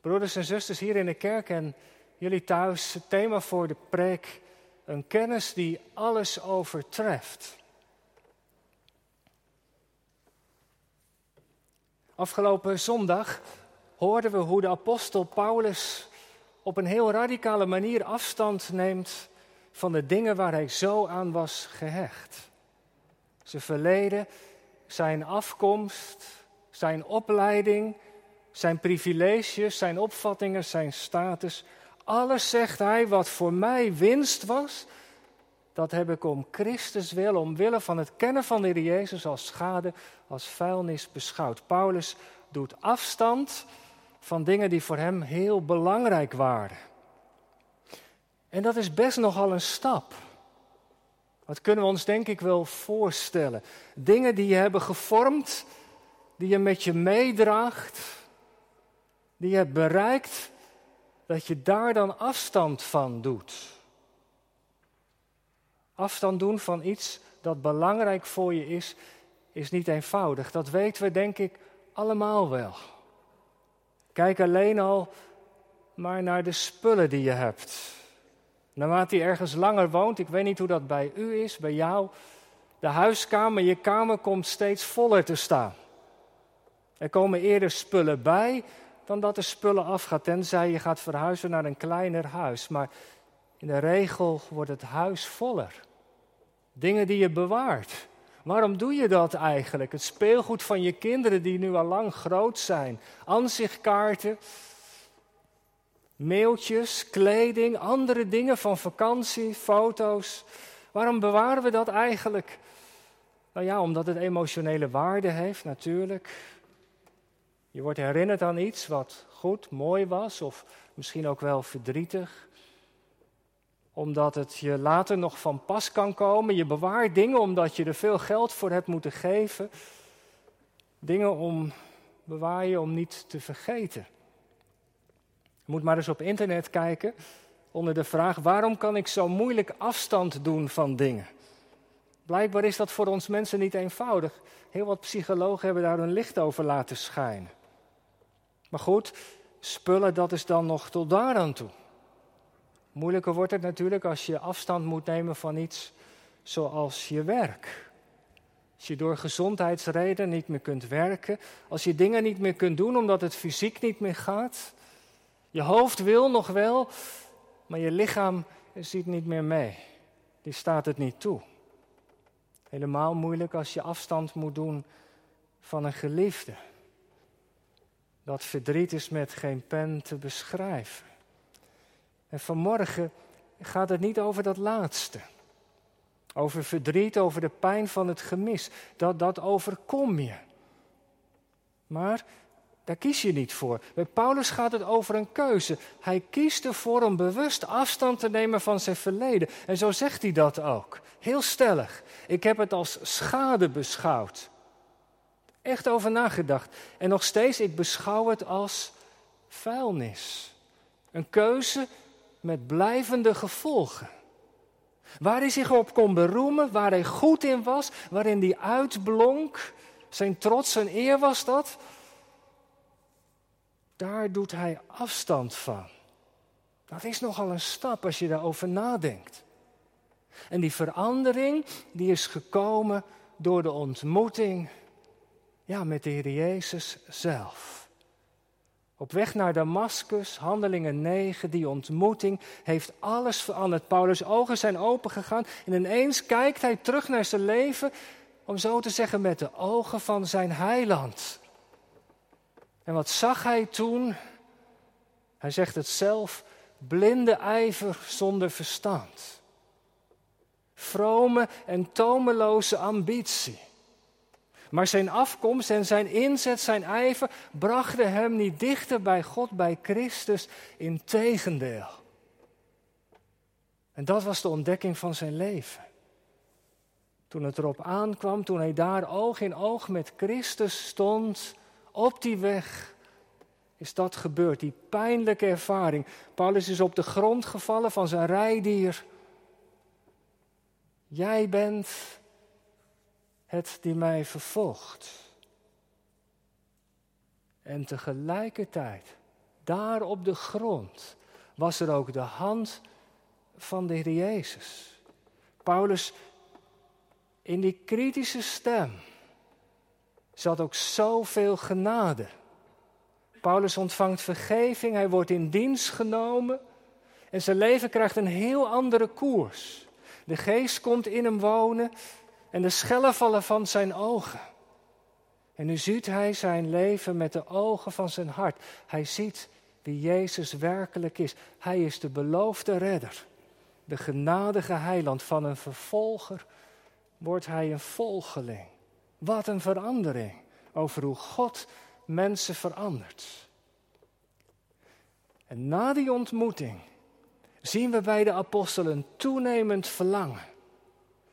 Broeders en zusters hier in de kerk en jullie thuis, het thema voor de preek, een kennis die alles overtreft. Afgelopen zondag hoorden we hoe de apostel Paulus op een heel radicale manier afstand neemt van de dingen waar hij zo aan was gehecht. Zijn verleden, zijn afkomst, zijn opleiding, zijn privileges, zijn opvattingen, zijn status. Alles zegt hij wat voor mij winst was, dat heb ik om Christus wil, omwille van het kennen van de Heer Jezus als schade, als vuilnis beschouwd. Paulus doet afstand van dingen die voor hem heel belangrijk waren. En dat is best nogal een stap. Dat kunnen we ons denk ik wel voorstellen. Dingen die je hebben gevormd, die je met je meedraagt, die je hebt bereikt, dat je daar dan afstand van doet. Afstand doen van iets dat belangrijk voor je is, is niet eenvoudig. Dat weten we denk ik allemaal wel. Kijk alleen al maar naar de spullen die je hebt. Naarmate je ergens langer woont, ik weet niet hoe dat bij u is, bij jou. De huiskamer, je kamer komt steeds voller te staan. Er komen eerder spullen bij dan dat er spullen afgaat, tenzij je gaat verhuizen naar een kleiner huis. Maar in de regel wordt het huis voller. Dingen die je bewaart. Waarom doe je dat eigenlijk? Het speelgoed van je kinderen die nu al lang groot zijn. Ansichtkaarten, mailtjes, kleding, andere dingen van vakantie, foto's. Waarom bewaren we dat eigenlijk? Nou ja, omdat het emotionele waarde heeft natuurlijk. Je wordt herinnerd aan iets wat goed, mooi was of misschien ook wel verdrietig omdat het je later nog van pas kan komen. Je bewaart dingen omdat je er veel geld voor hebt moeten geven. Dingen om bewaar je om niet te vergeten. Je moet maar eens op internet kijken onder de vraag: waarom kan ik zo moeilijk afstand doen van dingen? Blijkbaar is dat voor ons mensen niet eenvoudig. Heel wat psychologen hebben daar hun licht over laten schijnen. Maar goed, spullen, dat is dan nog tot daar aan toe. Moeilijker wordt het natuurlijk als je afstand moet nemen van iets zoals je werk. Als je door gezondheidsreden niet meer kunt werken, als je dingen niet meer kunt doen omdat het fysiek niet meer gaat. Je hoofd wil nog wel, maar je lichaam ziet niet meer mee. Die staat het niet toe. Helemaal moeilijk als je afstand moet doen van een geliefde. Dat verdriet is met geen pen te beschrijven. En vanmorgen gaat het niet over dat laatste. Over verdriet, over de pijn van het gemis. Dat, dat overkom je. Maar daar kies je niet voor. Bij Paulus gaat het over een keuze. Hij kiest ervoor om bewust afstand te nemen van zijn verleden. En zo zegt hij dat ook. Heel stellig. Ik heb het als schade beschouwd. Echt over nagedacht. En nog steeds, ik beschouw het als vuilnis. Een keuze met blijvende gevolgen. Waar hij zich op kon beroemen, waar hij goed in was, waarin hij uitblonk, zijn trots en eer was dat, daar doet hij afstand van. Dat is nogal een stap als je daarover nadenkt. En die verandering, die is gekomen door de ontmoeting ja, met de Heer Jezus zelf. Op weg naar Damascus, handelingen 9, die ontmoeting, heeft alles veranderd. Paulus' ogen zijn opengegaan en ineens kijkt hij terug naar zijn leven, om zo te zeggen, met de ogen van zijn heiland. En wat zag hij toen? Hij zegt het zelf, blinde ijver zonder verstand. Vrome en tomeloze ambitie. Maar zijn afkomst en zijn inzet, zijn ijver, brachten hem niet dichter bij God, bij Christus. Integendeel. En dat was de ontdekking van zijn leven. Toen het erop aankwam, toen hij daar oog in oog met Christus stond, op die weg, is dat gebeurd. Die pijnlijke ervaring. Paulus is op de grond gevallen van zijn rijdier. Jij bent het die mij vervolgt. En tegelijkertijd Daar op de grond was er ook de hand van de Heer Jezus. Paulus, in die kritische stem zat ook zoveel genade. Paulus ontvangt vergeving, hij wordt in dienst genomen en zijn leven krijgt een heel andere koers. De geest komt in hem wonen en de schellen vallen van zijn ogen. En nu ziet hij zijn leven met de ogen van zijn hart. Hij ziet wie Jezus werkelijk is. Hij is de beloofde redder. De genadige heiland van een vervolger wordt hij een volgeling. Wat een verandering over hoe God mensen verandert. En na die ontmoeting zien we bij de apostelen toenemend verlangen.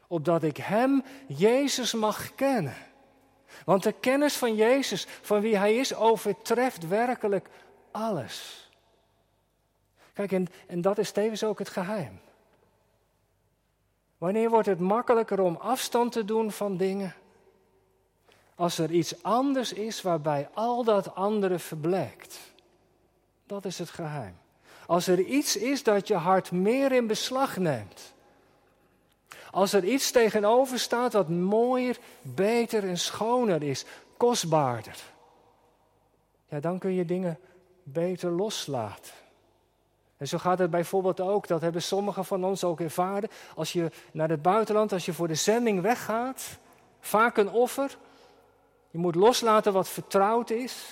Opdat ik Hem, Jezus, mag kennen. Want de kennis van Jezus, van wie Hij is, overtreft werkelijk alles. Kijk, en, en dat is tevens ook het geheim. Wanneer wordt het makkelijker om afstand te doen van dingen? Als er iets anders is waarbij al dat andere verblijkt. Dat is het geheim. Als er iets is dat je hart meer in beslag neemt. Als er iets tegenover staat wat mooier, beter en schoner is, kostbaarder. Ja, dan kun je dingen beter loslaten. En zo gaat het bijvoorbeeld ook, dat hebben sommigen van ons ook ervaren. Als je naar het buitenland, als je voor de zending weggaat, vaak een offer. Je moet loslaten wat vertrouwd is.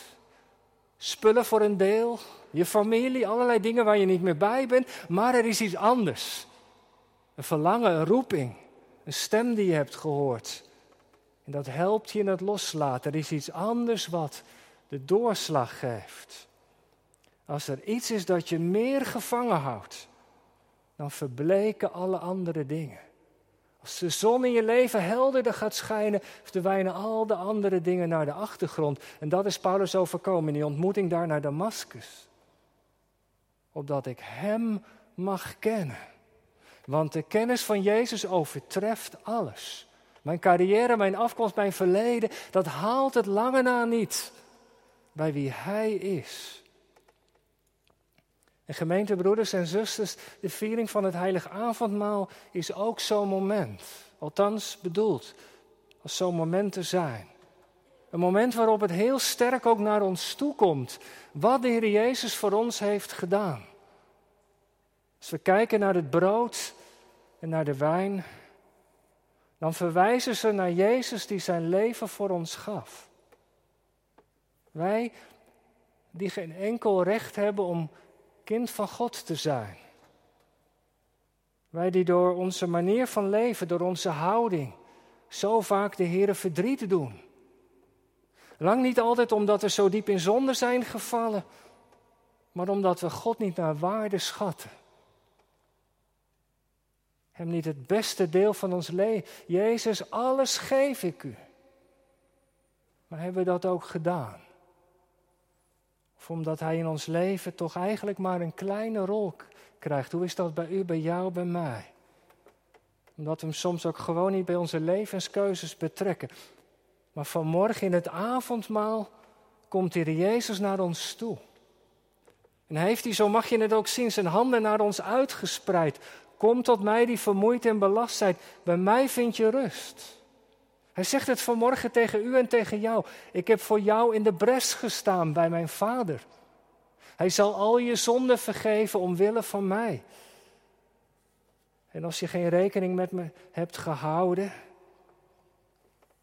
Spullen voor een deel, je familie, allerlei dingen waar je niet meer bij bent. Maar er is iets anders. Een verlangen, een roeping, een stem die je hebt gehoord. En dat helpt je in het loslaten. Er is iets anders wat de doorslag geeft. Als er iets is dat je meer gevangen houdt, dan verbleken alle andere dingen. Als de zon in je leven helderder gaat schijnen, verdwijnen al de andere dingen naar de achtergrond. En dat is Paulus overkomen in die ontmoeting daar naar Damascus. Opdat ik Hem mag kennen. Want de kennis van Jezus overtreft alles. Mijn carrière, mijn afkomst, mijn verleden, dat haalt het lange na niet bij wie Hij is. En gemeentebroeders en zusters, de viering van het heilige avondmaal is ook zo'n moment. Althans bedoeld als zo'n moment te zijn. Een moment waarop het heel sterk ook naar ons toe komt. Wat de Heer Jezus voor ons heeft gedaan. Als we kijken naar het brood en naar de wijn, dan verwijzen ze naar Jezus die zijn leven voor ons gaf. Wij die geen enkel recht hebben om kind van God te zijn. Wij die door onze manier van leven, door onze houding, zo vaak de Heere verdriet doen. Lang niet altijd omdat we zo diep in zonde zijn gevallen, maar omdat we God niet naar waarde schatten. Hem niet het beste deel van ons leven. Jezus, alles geef ik u. Maar hebben we dat ook gedaan? Of omdat Hij in ons leven toch eigenlijk maar een kleine rol krijgt. Hoe is dat bij u, bij jou, bij mij? Omdat we Hem soms ook gewoon niet bij onze levenskeuzes betrekken. Maar vanmorgen in het avondmaal komt Heer Jezus naar ons toe. En heeft hij, zo mag je het ook zien, zijn handen naar ons uitgespreid. Kom tot mij die vermoeid en belast zijt. Bij mij vind je rust. Hij zegt het vanmorgen tegen u en tegen jou. Ik heb voor jou in de bres gestaan bij mijn vader. Hij zal al je zonden vergeven omwille van mij. En als je geen rekening met me hebt gehouden,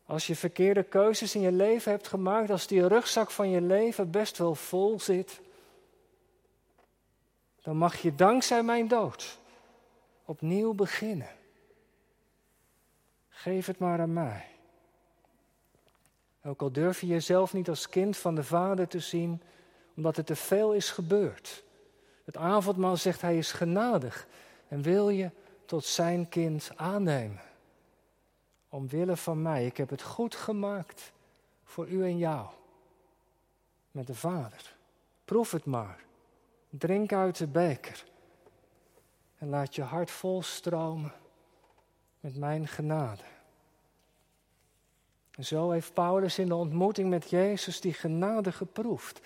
als je verkeerde keuzes in je leven hebt gemaakt, als die rugzak van je leven best wel vol zit, dan mag je dankzij mijn dood opnieuw beginnen. Geef het maar aan mij. Ook al durf je jezelf niet als kind van de Vader te zien, omdat er te veel is gebeurd. Het avondmaal zegt hij is genadig en wil je tot zijn kind aannemen. Omwille van mij, ik heb het goed gemaakt voor u en jou. Met de Vader. Proef het maar. Drink uit de beker. En laat je hart vol stromen met mijn genade. En zo heeft Paulus in de ontmoeting met Jezus die genade geproefd.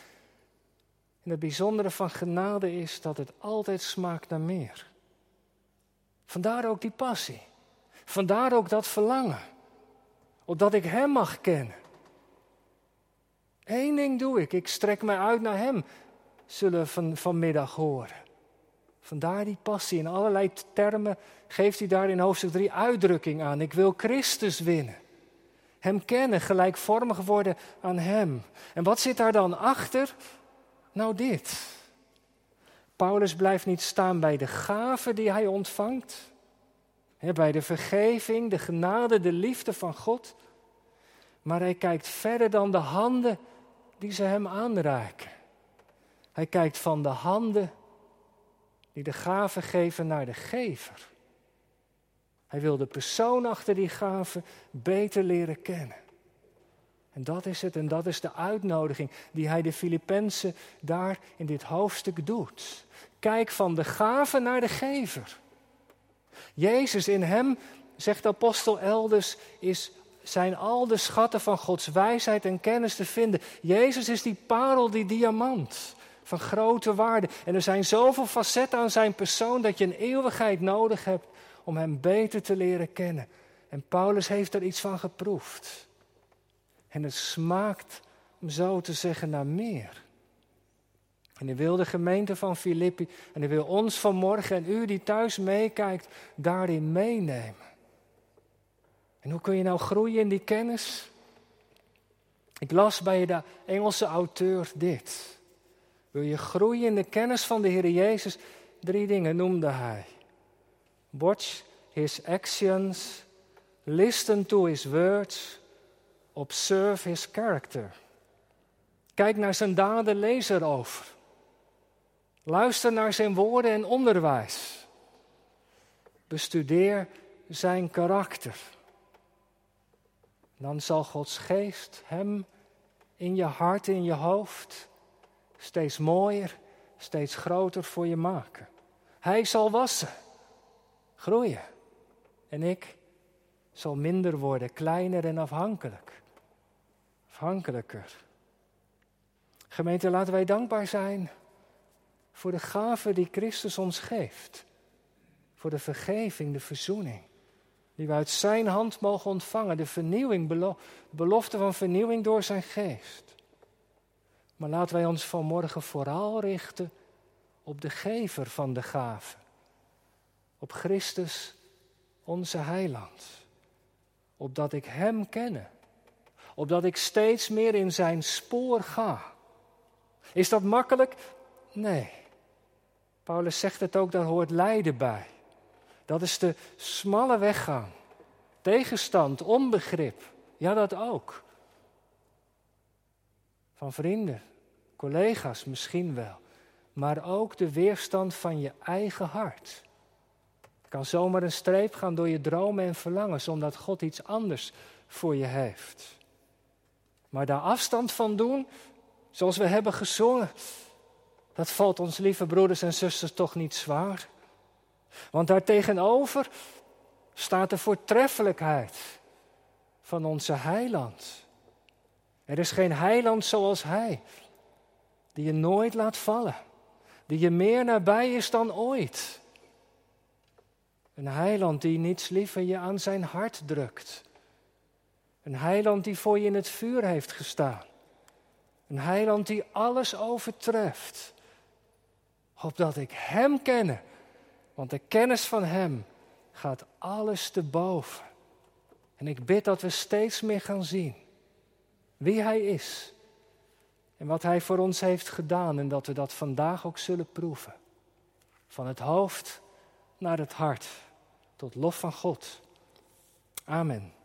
En het bijzondere van genade is dat het altijd smaakt naar meer. Vandaar ook die passie. Vandaar ook dat verlangen. Opdat ik Hem mag kennen. Eén ding doe ik, ik strek mij uit naar Hem, zullen we van, vanmiddag horen. Vandaar die passie. In allerlei termen geeft hij daar in hoofdstuk 3 uitdrukking aan. Ik wil Christus winnen. Hem kennen, gelijkvormig worden aan Hem. En wat zit daar dan achter? Nou dit. Paulus blijft niet staan bij de gave die hij ontvangt, bij de vergeving, de genade, de liefde van God, maar hij kijkt verder dan de handen die ze hem aanraken. Hij kijkt van de handen die de gave geven naar de gever. Hij wil de persoon achter die gave beter leren kennen. En dat is het, en dat is de uitnodiging die hij de Filippenzen daar in dit hoofdstuk doet. Kijk van de gave naar de gever. Jezus in hem, zegt de apostel elders, is, zijn al de schatten van Gods wijsheid en kennis te vinden. Jezus is die parel, die diamant van grote waarde. En er zijn zoveel facetten aan zijn persoon dat je een eeuwigheid nodig hebt om hem beter te leren kennen. En Paulus heeft er iets van geproefd. En het smaakt, om zo te zeggen, naar meer. En hij wil de gemeente van Filippi en hij wil ons vanmorgen en u die thuis meekijkt, daarin meenemen. En hoe kun je nou groeien in die kennis? Ik las bij de Engelse auteur dit. Wil je groeien in de kennis van de Heer Jezus? Drie dingen noemde hij. Watch his actions, listen to his words, observe his character. Kijk naar zijn daden, lees erover. Luister naar zijn woorden en onderwijs. Bestudeer zijn karakter. Dan zal Gods geest hem in je hart, in je hoofd, steeds mooier, steeds groter voor je maken. Hij zal wassen, groeien. En ik zal minder worden, kleiner en afhankelijk. Afhankelijker. Gemeente, laten wij dankbaar zijn voor de gave die Christus ons geeft. Voor de vergeving, de verzoening. Die we uit Zijn hand mogen ontvangen. De vernieuwing, belofte van vernieuwing door Zijn geest. Maar laten wij ons vanmorgen vooral richten op de gever van de gave. Op Christus, onze heiland. Opdat ik Hem kenne. Opdat ik steeds meer in Zijn spoor ga. Is dat makkelijk? Nee. Paulus zegt het ook, daar hoort lijden bij. Dat is de smalle weggang. Tegenstand, onbegrip. Ja, dat ook. Van vrienden, collega's misschien wel. Maar ook de weerstand van je eigen hart. Het kan zomaar een streep gaan door je dromen en verlangens, omdat God iets anders voor je heeft. Maar daar afstand van doen, zoals we hebben gezongen, dat valt ons, lieve broeders en zusters, toch niet zwaar. Want daartegenover staat de voortreffelijkheid van onze heiland. Er is geen heiland zoals hij, die je nooit laat vallen, die je meer nabij is dan ooit. Een heiland die niets liever je aan zijn hart drukt. Een heiland die voor je in het vuur heeft gestaan. Een heiland die alles overtreft opdat ik Hem kenne. Want de kennis van Hem gaat alles te boven. En ik bid dat we steeds meer gaan zien wie Hij is en wat Hij voor ons heeft gedaan en dat we dat vandaag ook zullen proeven. Van het hoofd naar het hart, tot lof van God. Amen.